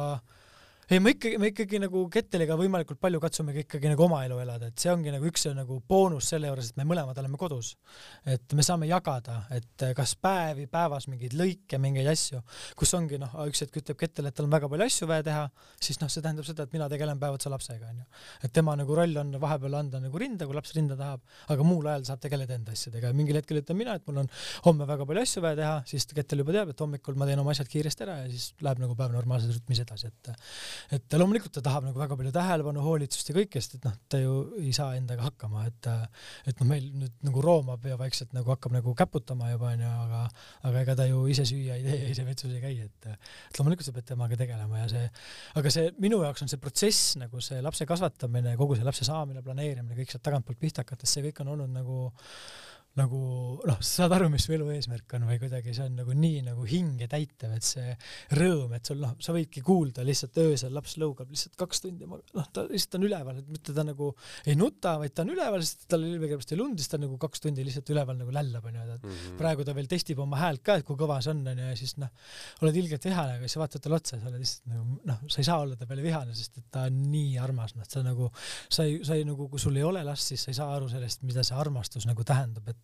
ei, ma ikkagi, me ikkagi nagu Ketteliga võimalikult palju katsume ka ikkagi nagu oma elu elada, et see ongi nagu üks nagu boonus selle juures, et me mõlemad oleme kodus. et me saame jagada, et kas päevi, päevas mingeid lõike, mingeid asju, kus ongi noh, üks hetk ütleb Kettel, et tal on väga palju asju vaja teha, siis noh, see tähendab seda, et mina tegelen päev otsa lapsega onju. et tema nagu roll on vahepeal anda nagu rinda, kui laps rinda tahab, aga muul ajal saab tegeleda enda asjadega ja mingil hetkel ütlen mina, et mul on homme väga palju asju vaja teha, siis Kettel juba teab, et hommikul ma teen oma asjad kiiresti ära ja siis läheb nagu päev normaalses rütmis edasi, et et loomulikult ta tahab nagu väga palju tähelepanu, hoolitsust ja kõike, sest et noh, ta ju ei saa endaga hakkama, et et noh, meil nüüd nagu roomab ja vaikselt nagu hakkab nagu käputama juba onju, aga aga ega ta ju ise süüa ei tee ja ise vetsus ei käi, et et loomulikult sa pead temaga tegelema ja see aga see minu jaoks on see protsess nagu see lapse kasvatamine, kogu see lapse saamine, planeerimine, kõik sealt tagantpoolt pihta hakates, see kõik on olnud nagu nagu noh, sa saad aru, mis su elu eesmärk on või kuidagi see on nagu nii nagu hinge täitev, et see rõõm, et sul noh, sa võidki kuulda lihtsalt öösel laps lõugab lihtsalt kaks tundi, noh, ta lihtsalt on üleval, et mitte ta nagu ei nuta, vaid ta on üleval, sest tal ilmselgelt ei lund, siis ta nagu kaks tundi lihtsalt üleval nagu lällab onju, et Mhm. praegu ta veel testib oma häält ka, et kui kõva see on onju ja siis noh, oled ilgelt vihane, aga siis vaatad talle otsa sa oled lihtsalt nagu noh, sa ei saa olla ta peale vihane, sest et ta on nii armas, noh, sa nagu sa ei, sa ei nagu, kui sul ei ole last, siis sa ei saa aru sellest, mida see armastus nagu tähendab, et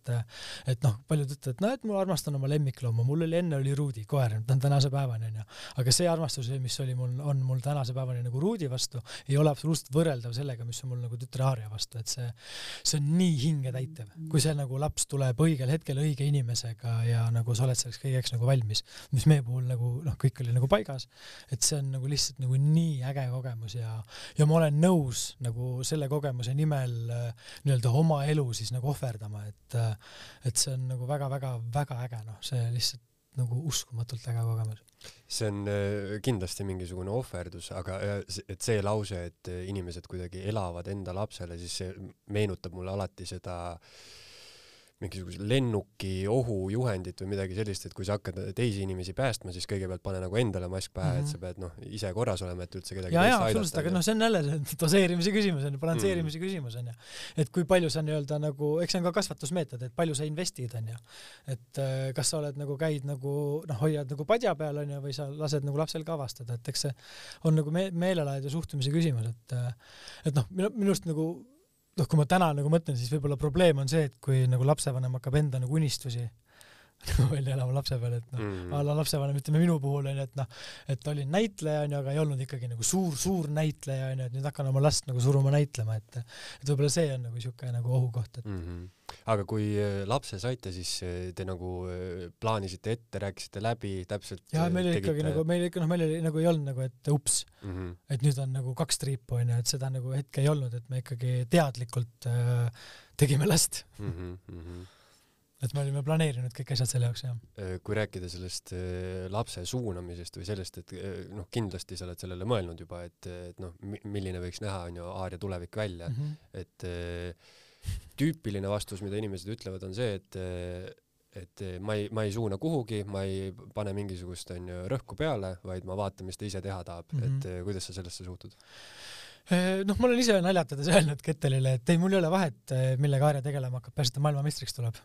et noh, paljud ütlevad, et et ma armastan oma lemmiklooma, mul oli enne oli Ruudi koer, ta on tänase päevani onju, aga see armastus, mis oli mul, on mul tänase päevani nagu Ruudi vastu, ei ole absoluutselt võrreldav sellega, mis on mul nagu tütre Aaria vastu, et see see on nii hingetäitev, kui see nagu laps tuleb õigel hetkel õige inimesega ja nagu sa oled selleks kõigeks nagu valmis, mis meie puhul nagu noh, kõik oli nagu paigas, et see on nagu lihtsalt nagu nii äge kogemus ja ja ma olen nõus nagu selle kogemuse nimel äh, nii-öelda oma elu siis nagu ohverdama, et et see on nagu väga-väga-väga äge, noh, see lihtsalt nagu uskumatult äge kogemus. see on äh, kindlasti mingisugune ohverdus, aga äh, et see lause, et inimesed kuidagi elavad enda lapsele, siis see meenutab mulle alati seda äh, mingisuguse lennuki ohujuhendit või midagi sellist, et kui sa hakkad teisi inimesi päästma, siis kõigepealt pane nagu endale mask pähe mm, -hmm. et sa pead noh, ise korras olema, et üldse kedagi ja, teist aidata. absoluutselt, aga noh, see on jälle see doseerimise küsimus on ju, balansseerimise mm -hmm. küsimus on ju. et kui palju sa nii-öelda nagu, eks see on ka kasvatusmeetod, et palju sa investid on ju. et äh, kas sa oled nagu, käid nagu noh, hoiad nagu padja peal on ju, või sa lased nagu lapsel ka avastada, et eks see on nagu me meelelaad ja suhtumise küsimus, et äh, et noh, minu, minu arust nagu noh, kui ma täna nagu mõtlen, siis võib-olla probleem on see, et kui nagu lapsevanem hakkab enda nagu unistusi välja elama lapse peal, et noh mm., a la lapsevanem, ütleme minu puhul onju, et noh, et olin näitleja onju, aga ei olnud ikkagi nagu suur-suur näitleja onju, et nüüd hakkan oma last nagu suruma näitlema, et et võib-olla see on nagu siuke nagu ohukoht, et mm. -hmm. aga kui äh, lapse saite, siis äh, te nagu äh, plaanisite ette, rääkisite läbi täpselt? ja meil oli ikkagi nagu, meil ikka noh, meil oli nagu ei olnud nagu, et ups mm, -hmm. et nüüd on nagu kaks triipu onju, et seda nagu hetke ei olnud, et me ikkagi teadlikult äh, tegime last mm. -hmm et me olime planeerinud kõik asjad selle jaoks, jah. Äh, kui rääkida sellest äh, lapse suunamisest või sellest, et äh, noh, kindlasti sa oled sellele mõelnud juba, et, et noh, milline võiks näha, on ju, Aaria tulevik välja mm, -hmm. et tüüpiline vastus, mida inimesed ütlevad, on see, et et ma ei, ma ei suuna kuhugi, ma ei pane mingisugust, on ju, rõhku peale, vaid ma vaatan, mis ta ise teha tahab mm, -hmm. et kuidas sa sellesse suhtud? Eh, noh, ma olen ise naljatades öelnud Kettelile, et ei, mul ei ole vahet, eh, millega Aarja tegelema hakkab, peaasi, et ta maailmameistriks tuleb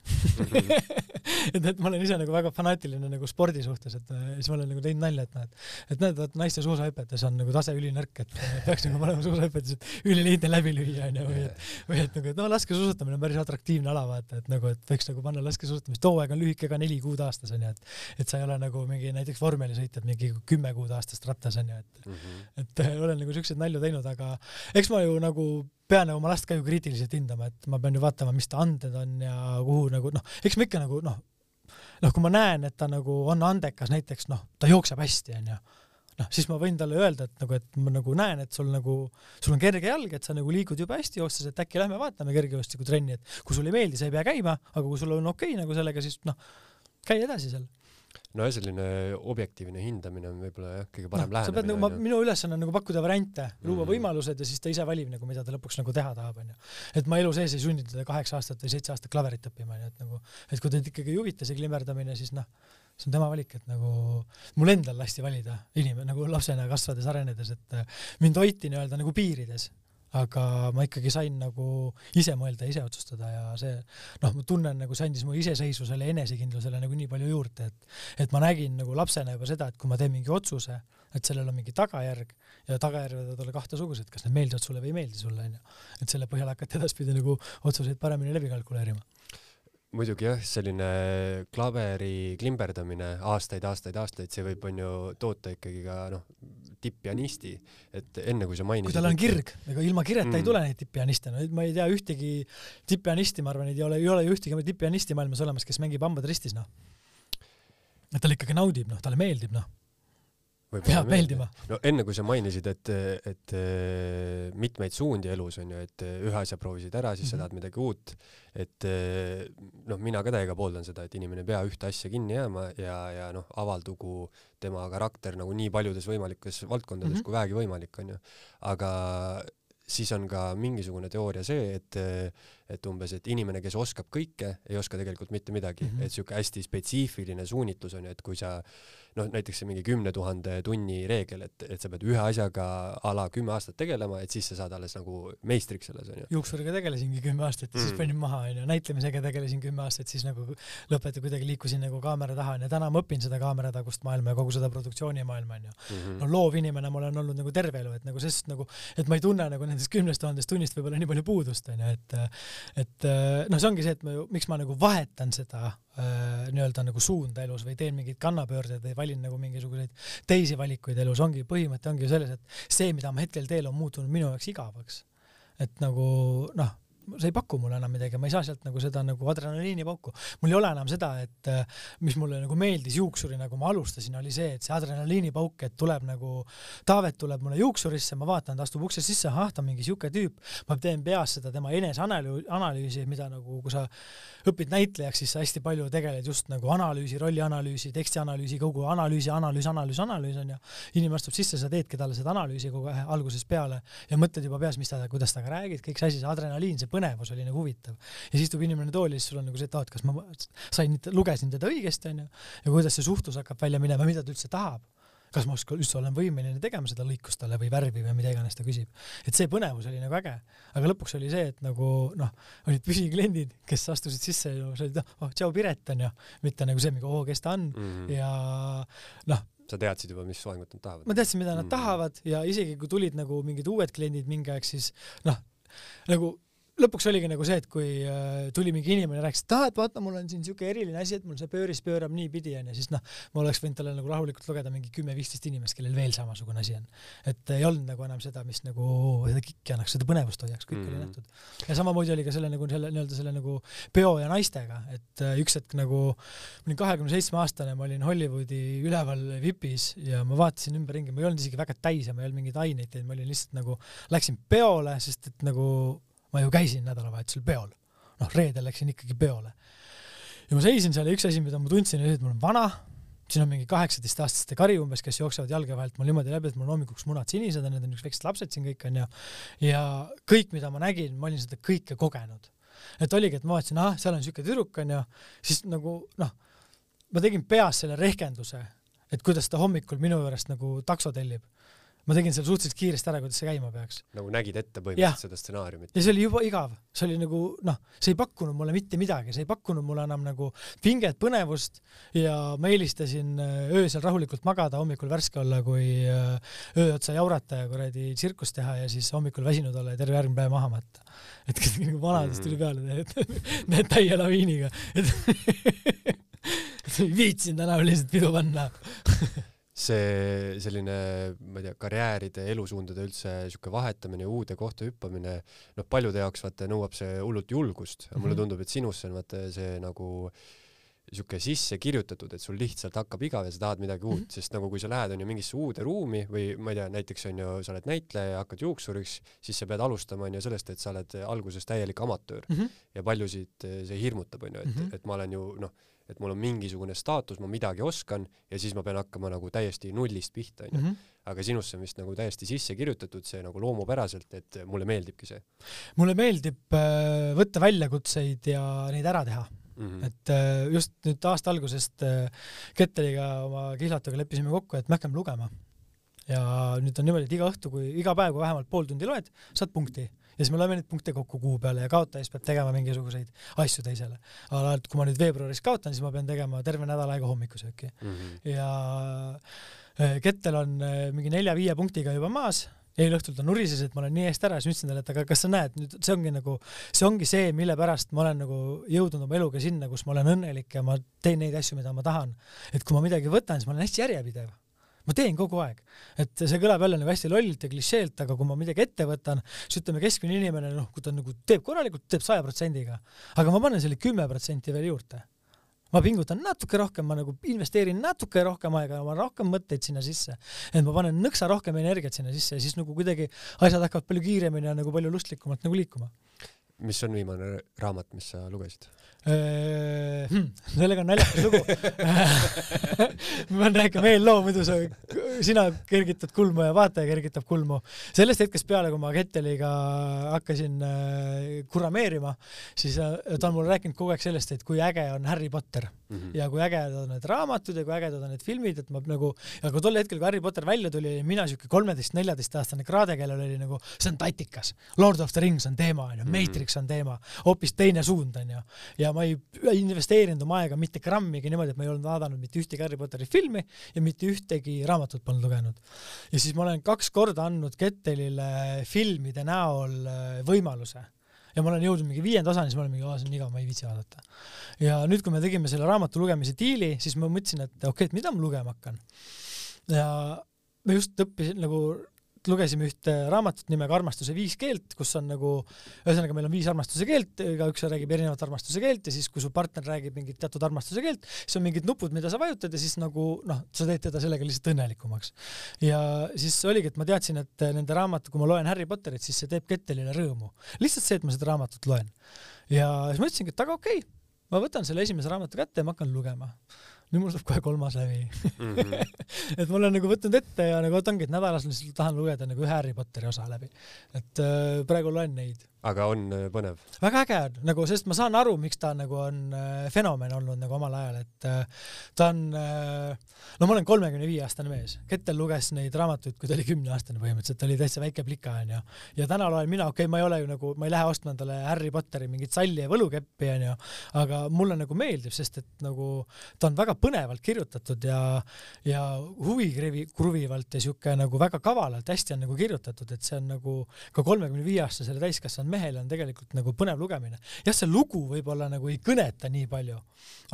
et, et ma olen ise nagu väga fanaatiline nagu spordi suhtes, et eh, siis ma olen nagu teinud nalja, et näed, et näed, et naiste suusahüpetes on nagu tase ülinõrk, et peaks nagu panema suusahüpetes, et ülilihtne läbi lüüa onju, või et, või et nagu, et no laskesuusatamine on päris atraktiivne ala, vaata, et nagu, et võiks nagu panna laskesuusatamist, too aeg on lühike ka neli kuud aastas onju, et, et sa ei ole nagu mingi näiteks vormelisõitjad mingi kümme kuud aastast rattas onju, et mm, -hmm. et olen nagu siukseid nalju teinud, aga eks ma ju nagu pean oma last ka ju kriitiliselt hindama, et ma pean ju vaatama, mis ta anded on ja kuhu nagu noh, eks ma ikka nagu noh, noh, kui ma näen, et ta nagu on andekas, näiteks noh, ta jookseb hästi, onju noh, siis ma võin talle öelda, et nagu, et ma nagu näen, et sul nagu, sul on kerge jalg, et sa nagu liigud jube hästi joostes, et äkki lähme vaatame kergejõustikutrenni, et kui sulle ei meeldi, sa ei pea käima, aga kui sul on okei okay, nagu sellega, siis noh, käi edasi seal no selline objektiivne hindamine on võib-olla jah, kõige parem no, lähenemine. nagu, minu ülesanne on nagu pakkuda variante, luua mm. võimalused ja siis ta ise valib nagu, mida ta lõpuks nagu teha tahab, onju. et ma elu sees ei sunni teda kaheksa aastat või seitse aastat klaverit õppima, onju, et nagu, et kui teid ikkagi ei huvita see klimmerdamine, siis noh, see on tema valik, et nagu mul endal lasti valida inimene nagu lapsena kasvades, arenedes, et mind hoiti nii-öelda nagu piirides aga ma ikkagi sain nagu ise mõelda, ise otsustada ja see noh, ma tunnen nagu see andis mu iseseisvusele enesekindlusele nagu nii palju juurde, et et ma nägin nagu lapsena juba seda, et kui ma teen mingi otsuse, et sellel on mingi tagajärg ja tagajärjed võivad olla kahtesugused, kas need meeldivad sulle või ei meeldi sulle onju. et selle põhjal hakati edaspidi nagu otsuseid paremini läbi kalkuleerima muidugi jah, selline klaveri klimberdamine aastaid, aastaid, aastaid, see võib onju toota ikkagi ka noh, tipppianisti, et enne kui sa mainisid. kui tal on kirg, ega ilma kireta mm. ei tule neid tipppianiste, no ma ei tea ühtegi tipppianisti, ma arvan, ei ole, ei ole ju ühtegi tipppianisti maailmas olemas, kes mängib hambad ristis, noh. et tal ikkagi naudib, noh, talle meeldib, noh peab meeldima. no enne kui sa mainisid, et, et mitmeid suundi elus on ju, et ühe asja proovisid ära, siis mm -hmm. sa mhm. tahad midagi uut, et noh, mina ka täiega pooldan seda, et inimene ei pea ühte asja kinni jääma ja, ja noh, avaldugu tema karakter nagu nii paljudes võimalikes valdkondades mm -hmm. kui vähegi võimalik on ju. aga siis on ka mingisugune teooria see, et et umbes, et inimene, kes oskab kõike, ei oska tegelikult mitte midagi mm, -hmm. et siuke hästi spetsiifiline suunitlus on ju, et kui sa äh, noh, näiteks see mingi kümne tuhande tunni reegel, et, et sa pead ühe asjaga a la kümme aastat tegelema, et siis sa saad alles nagu meistriks selles onju. juuksuriga tegelesingi kümme aastat ja mm. siis panin maha onju, näitlemisega tegelesin kümme aastat, siis nagu lõpeta kuidagi liikusin nagu kaamera taha onju, täna ma õpin seda kaameratagust maailma ja kogu seda produktsioonimaailma onju mm. -hmm. no loovinimene ma olen olnud nagu terve elu, et nagu sest nagu, et ma ei tunne nagu nendest kümnest tuhandest tunnist võib-olla nii palju puudust onju, et et noh, see ongi see, et ma ju, miks ma nagu vahetan seda nii-öelda nagu suunda elus või teen mingeid kannapöördeid või valin nagu mingisuguseid teisi valikuid elus, ongi, põhimõte ongi ju selles, et see, mida ma hetkel teen, on muutunud minu jaoks igavaks. et nagu noh, see ei paku mulle enam midagi, ma ei saa sealt nagu seda nagu adrenaliinipauku. mul ei ole enam seda, et mis mulle nagu meeldis juuksuri, nagu ma alustasin, oli see, et see adrenaliinipauk, et tuleb nagu, Taavet tuleb mulle juuksurisse, ma vaatan, ta astub ukse sisse, ahah, ta on mingi siuke tüüp, ma teen peas seda tema eneseanalüüsi, mida nagu, kui sa õpid näitlejaks, siis sa hästi palju tegeled just nagu analüüsi, rollianalüüsi, tekstianalüüsi, kogu analüüsi, analüüs, analüüs, analüüs on ju. inimene astub sisse, sa teedki talle seda analüüsi kogu aeg algusest peale ja mõtled juba peas, mis ta, kuidas ta räägib, kõik see asi, see adrenaliin, see põnevus oli nagu huvitav. ja siis istub inimene tooli, siis sul on nagu see, et aa, et kas ma sain, lugesin teda õigesti, onju, ja kuidas see suhtlus hakkab välja minema, mida ta üldse tahab kas ma üldse olen võimeline tegema seda lõikust talle või värvi või mida iganes ta küsib. et see põnevus oli nagu äge, aga lõpuks oli see, et nagu noh, olid püsikliendid, kes astusid sisse ja sa olid, oh, tšau Piret onju, mitte nagu see, oo, kes ta on mm -hmm. ja noh, sa teadsid juba, mis soengut nad tahavad? ma teadsin, mida nad mm tahavad ja isegi kui tulid nagu mingid uued kliendid mingi aeg, siis noh, nagu lõpuks oligi nagu see, et kui äh, tuli mingi inimene rääkis, et aa, et vaata, mul on siin siuke eriline asi, et mul see pööris pöörab niipidi onju, siis noh, ma oleks võinud talle nagu rahulikult lugeda mingi kümme-viisteist inimest, kellel veel samasugune asi on. et ei olnud nagu enam seda, mis nagu seda kikki annaks, seda põnevust hoiaks, kõik mm -hmm. oli nähtud. ja samamoodi oli ka selle nagu selle nii-öelda selle nagu peo ja naistega, et äh, üks hetk nagu ma olin kahekümne seitsme aastane, ma olin Hollywoodi üleval vipis ja ma vaatasin ümberringi, ma ei olnud isegi väga täis ja ma ei olnud mingeid aineid teinud, ma olin lihtsalt nagu, läksin peole, sest et nagu ma ju käisin nädalavahetusel peol. noh, reedel läksin ikkagi peole. ja ma seisin seal ja üks asi, mida ma tundsin, oli see, et mul on vana, siin on mingi kaheksateistaastaste kari umbes, kes jooksevad jalge vahelt mul niimoodi läbi, et mul on hommikuks munad sinised on, need on niisugused väiksed lapsed siin kõik onju. ja kõik, mida ma nägin, ma olin seda kõike kogenud. et oligi, et ma vaatasin, ah, seal on siuke tüdruk onju, siis nagu noh, ma tegin peas selle rehkenduse, et kuidas ta hommikul minu juurest nagu takso tellib ma tegin selle suhteliselt kiiresti ära, kuidas see käima peaks. nagu nägid ette põhimõtteliselt seda stsenaariumit? ja see oli juba igav, see oli nagu noh, see ei pakkunud mulle mitte midagi, see ei pakkunud mulle enam nagu pinget, põnevust. Ja ma eelistasin äh, öösel rahulikult magada, hommikul värske olla, kui äh, öö otsa jaurata ja kuradi tsirkust teha ja siis hommikul väsinud olla ja terve järgmine päev maha matta. et nagu vanadest tuli peale need, need täie laviiniga, et ei viitsinud enam lihtsalt pidu panna see selline, ma ei tea, karjääride, elusuundade üldse sihuke vahetamine, uude kohta hüppamine, noh, paljude jaoks vaata nõuab see hullult julgust, aga mulle mhm. tundub, et sinusse on vaata see nagu sihuke sisse kirjutatud, et sul lihtsalt hakkab igav ja sa tahad midagi uut mm, -hmm. sest nagu kui sa lähed onju mingisse uude ruumi või ma ei tea, näiteks onju, sa oled näitleja ja hakkad juuksuriks, siis sa pead alustama onju sellest, et sa oled alguses täielik amatöör mm -hmm. ja paljusid see hirmutab onju, et mm, -hmm. et ma olen ju noh et mul on mingisugune staatus, ma midagi oskan ja siis ma pean hakkama nagu täiesti nullist pihta, onju. Mhm. aga sinusse on vist nagu täiesti sisse kirjutatud see nagu loomupäraselt, et mulle meeldibki see. mulle meeldib äh, võtta väljakutseid ja neid ära teha Mm -hmm. et äh, just nüüd aasta algusest äh, Ketteliga oma kihlatuga leppisime kokku, et me hakkame lugema. ja nüüd on niimoodi, et iga õhtu, kui iga päev, kui vähemalt pool tundi loed, saad punkti ja siis me loeme neid punkte kokku kuu peale ja kaotaja siis peab tegema mingisuguseid asju teisele. aga kui ma nüüd veebruaris kaotan, siis ma pean tegema terve nädal aega hommikusööki mm. -hmm. ja äh, Kettel on äh, mingi nelja-viie punktiga juba maas eile õhtul ta nurises, et ma olen nii eest ära, siis ma ütlesin talle, et aga kas sa näed, nüüd see ongi nagu, see ongi see, mille pärast ma olen nagu jõudnud oma eluga sinna, kus ma olen õnnelik ja ma teen neid asju, mida ma tahan. et kui ma midagi võtan, siis ma olen hästi järjepidev ma teen kogu aeg, et see kõlab jälle nagu hästi lollilt ja klišeelt, aga kui ma midagi ette võtan, siis ütleme, keskmine inimene, noh, kui ta nagu teeb korralikult, teeb saja protsendiga, aga ma panen selle kümme protsenti veel juurde. ma pingutan natuke rohkem, ma nagu investeerin natuke rohkem aega, ma rohkem mõtteid sinna sisse, et ma panen nõksa rohkem energiat sinna sisse ja siis nagu kuidagi asjad hakkavad palju kiiremini ja nagu palju lustlikumalt nagu liikuma. Mis on viimane raamat, mis sa lugesid? Äh, hmm, sellega on naljakas lugu ma pean rääkima veel loo, muidu sa, sina kergitad kulmu ja vaataja kergitab kulmu. sellest hetkest peale, kui ma Ketteliga hakkasin äh, kurameerima, siis äh, ta on mulle rääkinud kogu aeg sellest, et kui äge on Harry Potter mm -hmm. ja kui ägedad on need raamatud ja kui ägedad on need filmid, et ma nagu, ja kui tol hetkel, kui Harry Potter välja tuli, olin mina siuke kolmeteist-neljateistaastane kraade, kellel oli nagu, see on tatikas, Lord of the Rings on teema onju, mhm. Matrix on teema, hoopis teine suund onju ja ma ei investeerinud oma aega mitte grammigi niimoodi, et ma ei olnud vaadanud mitte ühtegi Harry Potteri filmi ja mitte ühtegi raamatut polnud lugenud. ja siis ma olen kaks korda andnud Kettelile filmide näol äh, võimaluse ja ma olen jõudnud mingi viienda osani, siis ma olen mingi, see on igav, ma ei viitsi vaadata. ja nüüd, kui me tegime selle raamatu lugemise diili, siis ma mõtlesin, et okei okay,, et mida ma lugema hakkan. ja ma just õppisin nagu lugesime ühte raamatut nimega Armastuse viis keelt, kus on nagu, ühesõnaga meil on viis armastuse keelt, igaüks räägib erinevat armastuse keelt ja siis, kui su partner räägib mingit teatud armastuse keelt, siis on mingid nupud, mida sa vajutad ja siis nagu noh, sa teed teda sellega lihtsalt õnnelikumaks. ja siis oligi, et ma teadsin, et nende raamat, kui ma loen Harry Potterit, siis see teeb Kettelile rõõmu. lihtsalt see, et ma seda raamatut loen. ja siis ma ütlesingi, et aga okei okay,, ma võtan selle esimese raamatu kätte ja ma hakkan lugema nüüd mul saab kohe kolmas läbi mm. -hmm. et ma olen nagu võtnud ette ja nagu vot ongi, et nädalas lihtsalt tahan lugeda nagu ühe Harry Potteri osa läbi. et äh, praegu loen neid aga on äh, põnev? väga äge on, nagu, sest ma saan aru, miks ta nagu on äh, fenomen olnud nagu omal ajal, et äh, ta on no ma olen kolmekümne viie aastane mees, Kettel luges neid raamatuid, kui ta oli kümneaastane põhimõtteliselt, ta oli täitsa väike plika onju. ja täna loen mina, okei okay,, ma ei ole ju nagu, ma ei lähe ostma endale Harry Potteri mingit salli ja võlukeppi onju, aga mulle nagu meeldib, sest et nagu ta on väga põnevalt kirjutatud ja, ja huvikruvivalt ja siuke nagu väga kavalalt hästi on nagu kirjutatud, et see on nagu ka kolmekümne viie aastasele täiskasvanud mehele on tegelikult nagu põnev lugemine. jah, see lugu võib-olla nagu ei kõneta nii palju,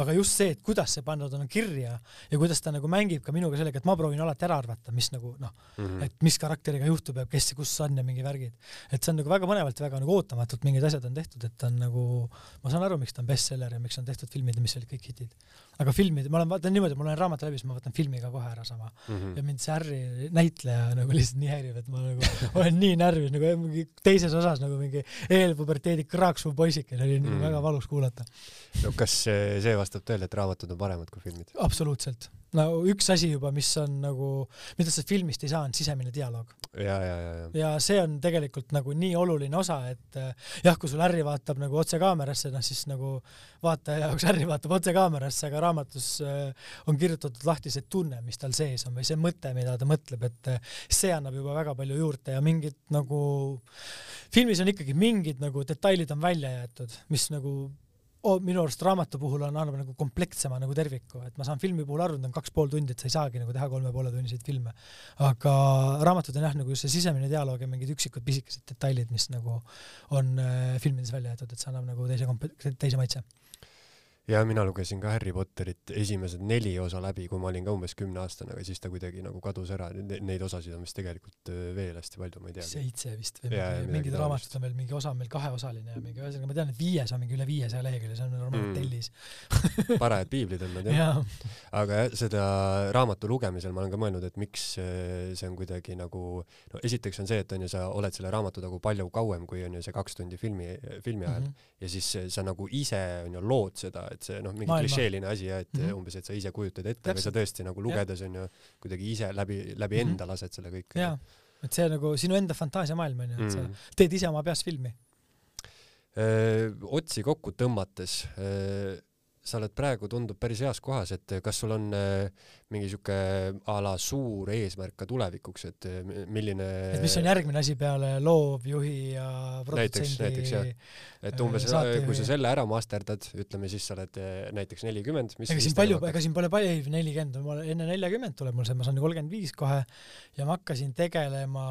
aga just see, et kuidas see pandud on kirja ja kuidas ta nagu mängib ka minuga sellega, et ma proovin alati ära arvata, mis nagu noh mm, -hmm. et mis karakteriga juhtub ja kes ja kus on ja mingi värgid. et see on nagu väga põnevalt ja väga nagu ootamatult mingid asjad on tehtud, et ta on nagu, ma saan aru, miks ta on bestseller ja miks on tehtud filmid ja mis olid kõik hitid. Aga filmid, ma olen, vaatan niimoodi, ma loen raamatu läbi, siis ma võtan filmi ka kohe ära sama mm. -hmm. ja mind see Harry näitleja nagu lihtsalt nii häirib, et ma nagu olen nii närvis nagu mingi teises osas nagu mingi eelpuberteedi kraaksuv poisike, see oli mm. väga valus kuulata. no kas see vastab tõele, et raamatud on paremad kui filmid? absoluutselt. No üks asi juba, mis on nagu, mida sa filmist ei saa, on sisemine dialoog. ja, ja, ja, ja. ja see on tegelikult nagu nii oluline osa, et jah, kui sul Harry vaatab nagu otse kaamerasse, noh siis nagu vaataja jaoks Harry vaatab otse kaamerasse, aga raamatus äh, on kirjutatud lahti see tunne, mis tal sees on või see mõte, mida ta mõtleb, et see annab juba väga palju juurde ja mingid nagu filmis on ikkagi mingid nagu detailid on välja jäetud, mis nagu oh, minu arust raamatu puhul on, annab nagu komplektsema nagu terviku, et ma saan filmi puhul aru, et on kaks pool tundi, et sa ei saagi nagu teha kolme poole tunniseid filme. aga raamatud on jah, nagu just see sisemine dialoog ja mingid üksikud pisikesed detailid, mis nagu on äh, filmides välja jäetud, et see annab nagu teise komp-, teise maitse ja mina lugesin ka Harry Potterit esimesed neli osa läbi, kui ma olin ka umbes kümneaastane, aga siis ta kuidagi nagu kadus ära. Ne, neid osasid on vist tegelikult äh, veel hästi palju, ma ei tea. seitse vist või ja, mingi, mingid raamatud on veel, mingi osa on veel kaheosaline ja mingi, ühesõnaga ma tean, et viies on mingi üle viiesaja lehekülje, see on normaalne mm. tellis. Parajad piiblid on nad jah. Ja.. aga jah, seda raamatu lugemisel ma olen ka mõelnud, et miks äh, see on kuidagi nagu, no esiteks on see, et on ju, sa oled selle raamatu nagu palju kauem, kui on ju see kaks tundi filmi, filmi ajal. Mm -hmm. ja siis sa nagu ise on ju lood seda, et see noh, mingi klišeeline asi jah, et mm -hmm. umbes, et sa ise kujutad ette või sa tõesti nagu lugedes on ju kuidagi ise läbi, läbi mm -hmm. enda lased selle kõik. jaa, et see nagu sinu enda fantaasiamaailm on ju, et sa mhm. teed ise oma peas filmi. otsi kokku tõmmates sa oled praegu, tundub päris heas kohas, et kas sul on äh, mingi sihuke a la suur eesmärk ka tulevikuks, et äh, milline et mis on järgmine asi peale loovjuhi ja näiteks, näiteks jah. et umbes, äh, kui sa selle ära masterdad, ütleme siis sa oled näiteks nelikümmend, mis ega siin palju, ega siin pole palju, ei nelikümmend, enne neljakümmet tuleb mul see, ma saan kolmkümmend viis kohe ja ma hakkasin tegelema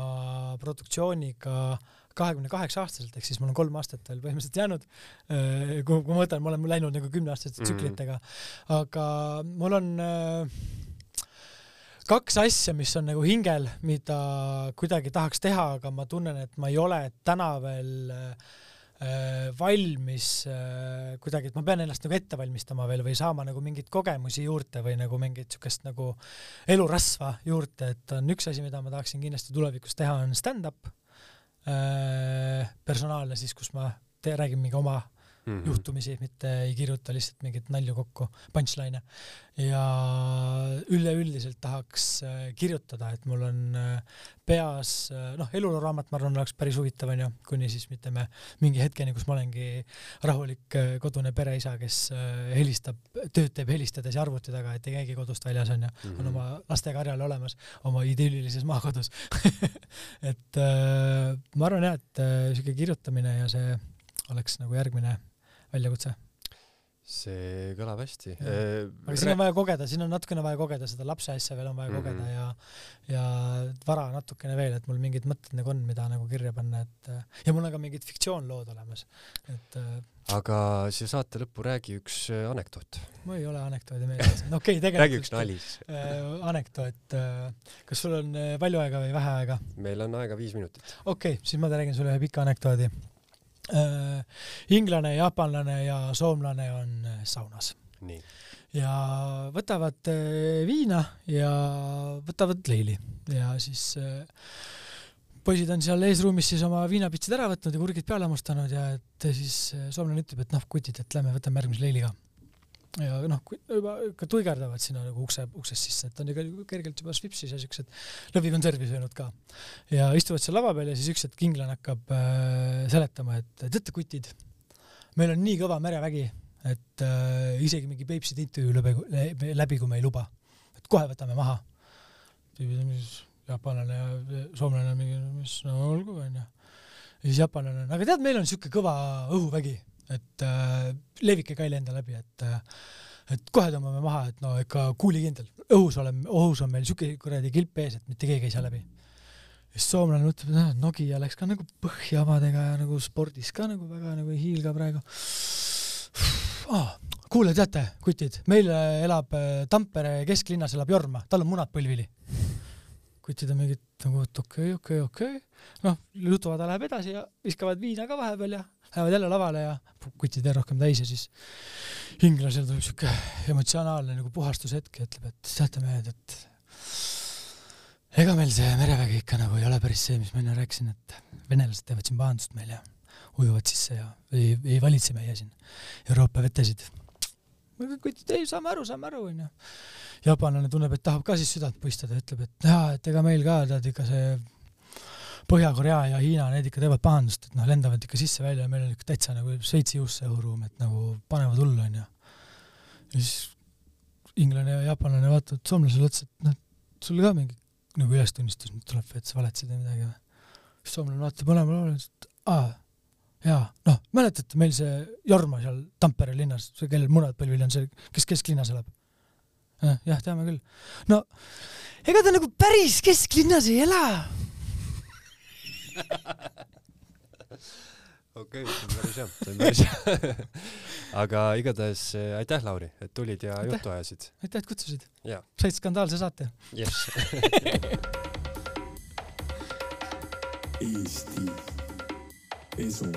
produktsiooniga äh, kahekümne kaheksa aastaselt, ehk siis mul on kolm aastat veel põhimõtteliselt jäänud. Äh, kui, kui ma mõtlen, ma olen läinud nagu kümneaastaste mhm. tsüklitega, aga mul on äh, kaks asja, mis on nagu hingel, mida kuidagi tahaks teha, aga ma tunnen, et ma ei ole täna veel äh, valmis kuidagi, et ma pean ennast nagu ette valmistama veel või saama nagu mingeid kogemusi juurde või nagu mingit siukest nagu elurasva juurde, et on üks asi, mida ma tahaksin kindlasti tulevikus teha, on stand-up personaalne siis, kus ma te, räägin mingi oma mm -hmm. juhtumisi, mitte ei kirjuta lihtsalt mingeid nalju kokku, punchline'e. ja üleüldiselt tahaks äh, kirjutada, et mul on äh, peas, noh, eluloraamat, ma arvan, oleks päris huvitav, onju, kuni siis ütleme mingi hetkeni, kus ma olengi rahulik kodune pereisa, kes helistab, tööd teeb helistades ja arvuti taga, et ei käigi kodust väljas, onju on oma lastega harjal olemas, oma idüllilises maakodus et äh, ma arvan jah, et äh, siuke kirjutamine ja see oleks nagu järgmine väljakutse? see kõlab hästi. aga siin on vaja kogeda, siin on natukene vaja kogeda seda lapse asja veel on vaja mm -hmm. kogeda ja ja vara natukene veel, et mul mingid mõtted nagu on, mida nagu kirja panna, et ja mul on ka mingid fiktsioonlood olemas, et aga siia saate lõppu räägi üks anekdoot. mul ei ole anekdoodi meeles, no okei okay,, tegelikult räägi üks nali siis äh,. anekdoot äh,, kas sul on palju aega või vähe aega? meil on aega viis minutit. okei okay,, siis ma räägin sulle ühe pika anekdoodi äh, inglane, jaapanlane ja soomlane on äh, saunas. ja võtavad äh, viina ja võtavad leili. Ja siis äh, poisid on seal eesruumis siis oma viinapitsid ära võtnud ja kurgid peale hammustanud ja et siis äh, soomlane ütleb, et noh, kutid, et lähme võtame järgmise leili ka ja noh, juba ikka tuigerdavad sinna nagu ukse, uksest sisse, et on ikka kergelt juba svipsis ja siuksed lõvikonservi söönud ka. ja istuvad seal lava peal ja siis üks hetk inglane hakkab äh, seletama, et teate, kutid, meil on nii kõva merevägi, et äh, isegi mingi Peipsi tintu ju läbi, läbi, kui me ei luba. et kohe võtame maha. jaapanlane ja soomlane mingi, mis no olgu onju. ja siis jaapanlane on, aga tead, meil on siuke kõva õhuvägi et äh, levike ka ei lenda läbi, et äh, et kohe tõmbame maha, et no ikka kuulikindel, õhus oleme, õhus on meil siuke kuradi kilp ees, et mitte keegi ei saa läbi. siis soomlane mõtleb, et noh, Nokia läks ka nagu põhjamadega ja nagu spordis ka nagu väga nagu ei hiilga praegu ah,. kuule, teate, kutid, meil elab äh, Tampere kesklinnas elab Jorma, tal on munad põlvili. Kutid on mingid nagu, et okei okay,, okei okay,, okei okay.. noh, jutuvad läheb edasi ja viskavad viina ka vahepeal ja lähevad jälle lavale ja kutid veel rohkem täis ja siis inglasel tuleb siuke emotsionaalne nagu puhastushetk ja ütleb, et teate mehed, et ega meil see merevägi ikka nagu ei ole päris see, mis ma enne rääkisin, et venelased teevad siin pahandust meil ja ujuvad sisse ja ei, ei valitse meie siin Euroopa vetesid. Kutid, ei saame aru, saame aru, onju. jaapanlane tunneb, et tahab ka siis südant puistada, ütleb, et jaa, et ega meil ka tead ikka see Põhja-Korea ja Hiina, need ikka teevad pahandust, et noh, lendavad ikka sisse-välja ja meil on ikka täitsa nagu Šveitsi juust see õhuruum, et nagu panevad hullu, onju. ja siis inglane ja jaapanlane vaatavad soomlasele otsa, et noh, sul ka mingi nagu ülestunnistus nüüd tuleb, et sa valetasid või midagi või. siis soomlane vaatab mõlemale poole, et aa, jaa, noh, mäletate meil see Jorma seal Tampere linnas, see, kellel munad põlvil on, see, kes kesklinnas elab? jah, teame küll. no ega ta nagu päris kesklinnas ei ela okei okay,, see on päris hea, see on päris hea aga igatahes eh, aitäh, Lauri, et tulid ja aitäh. juttu ajasid. aitäh, et kutsusid. said skandaalse saate. jess Eesti Esu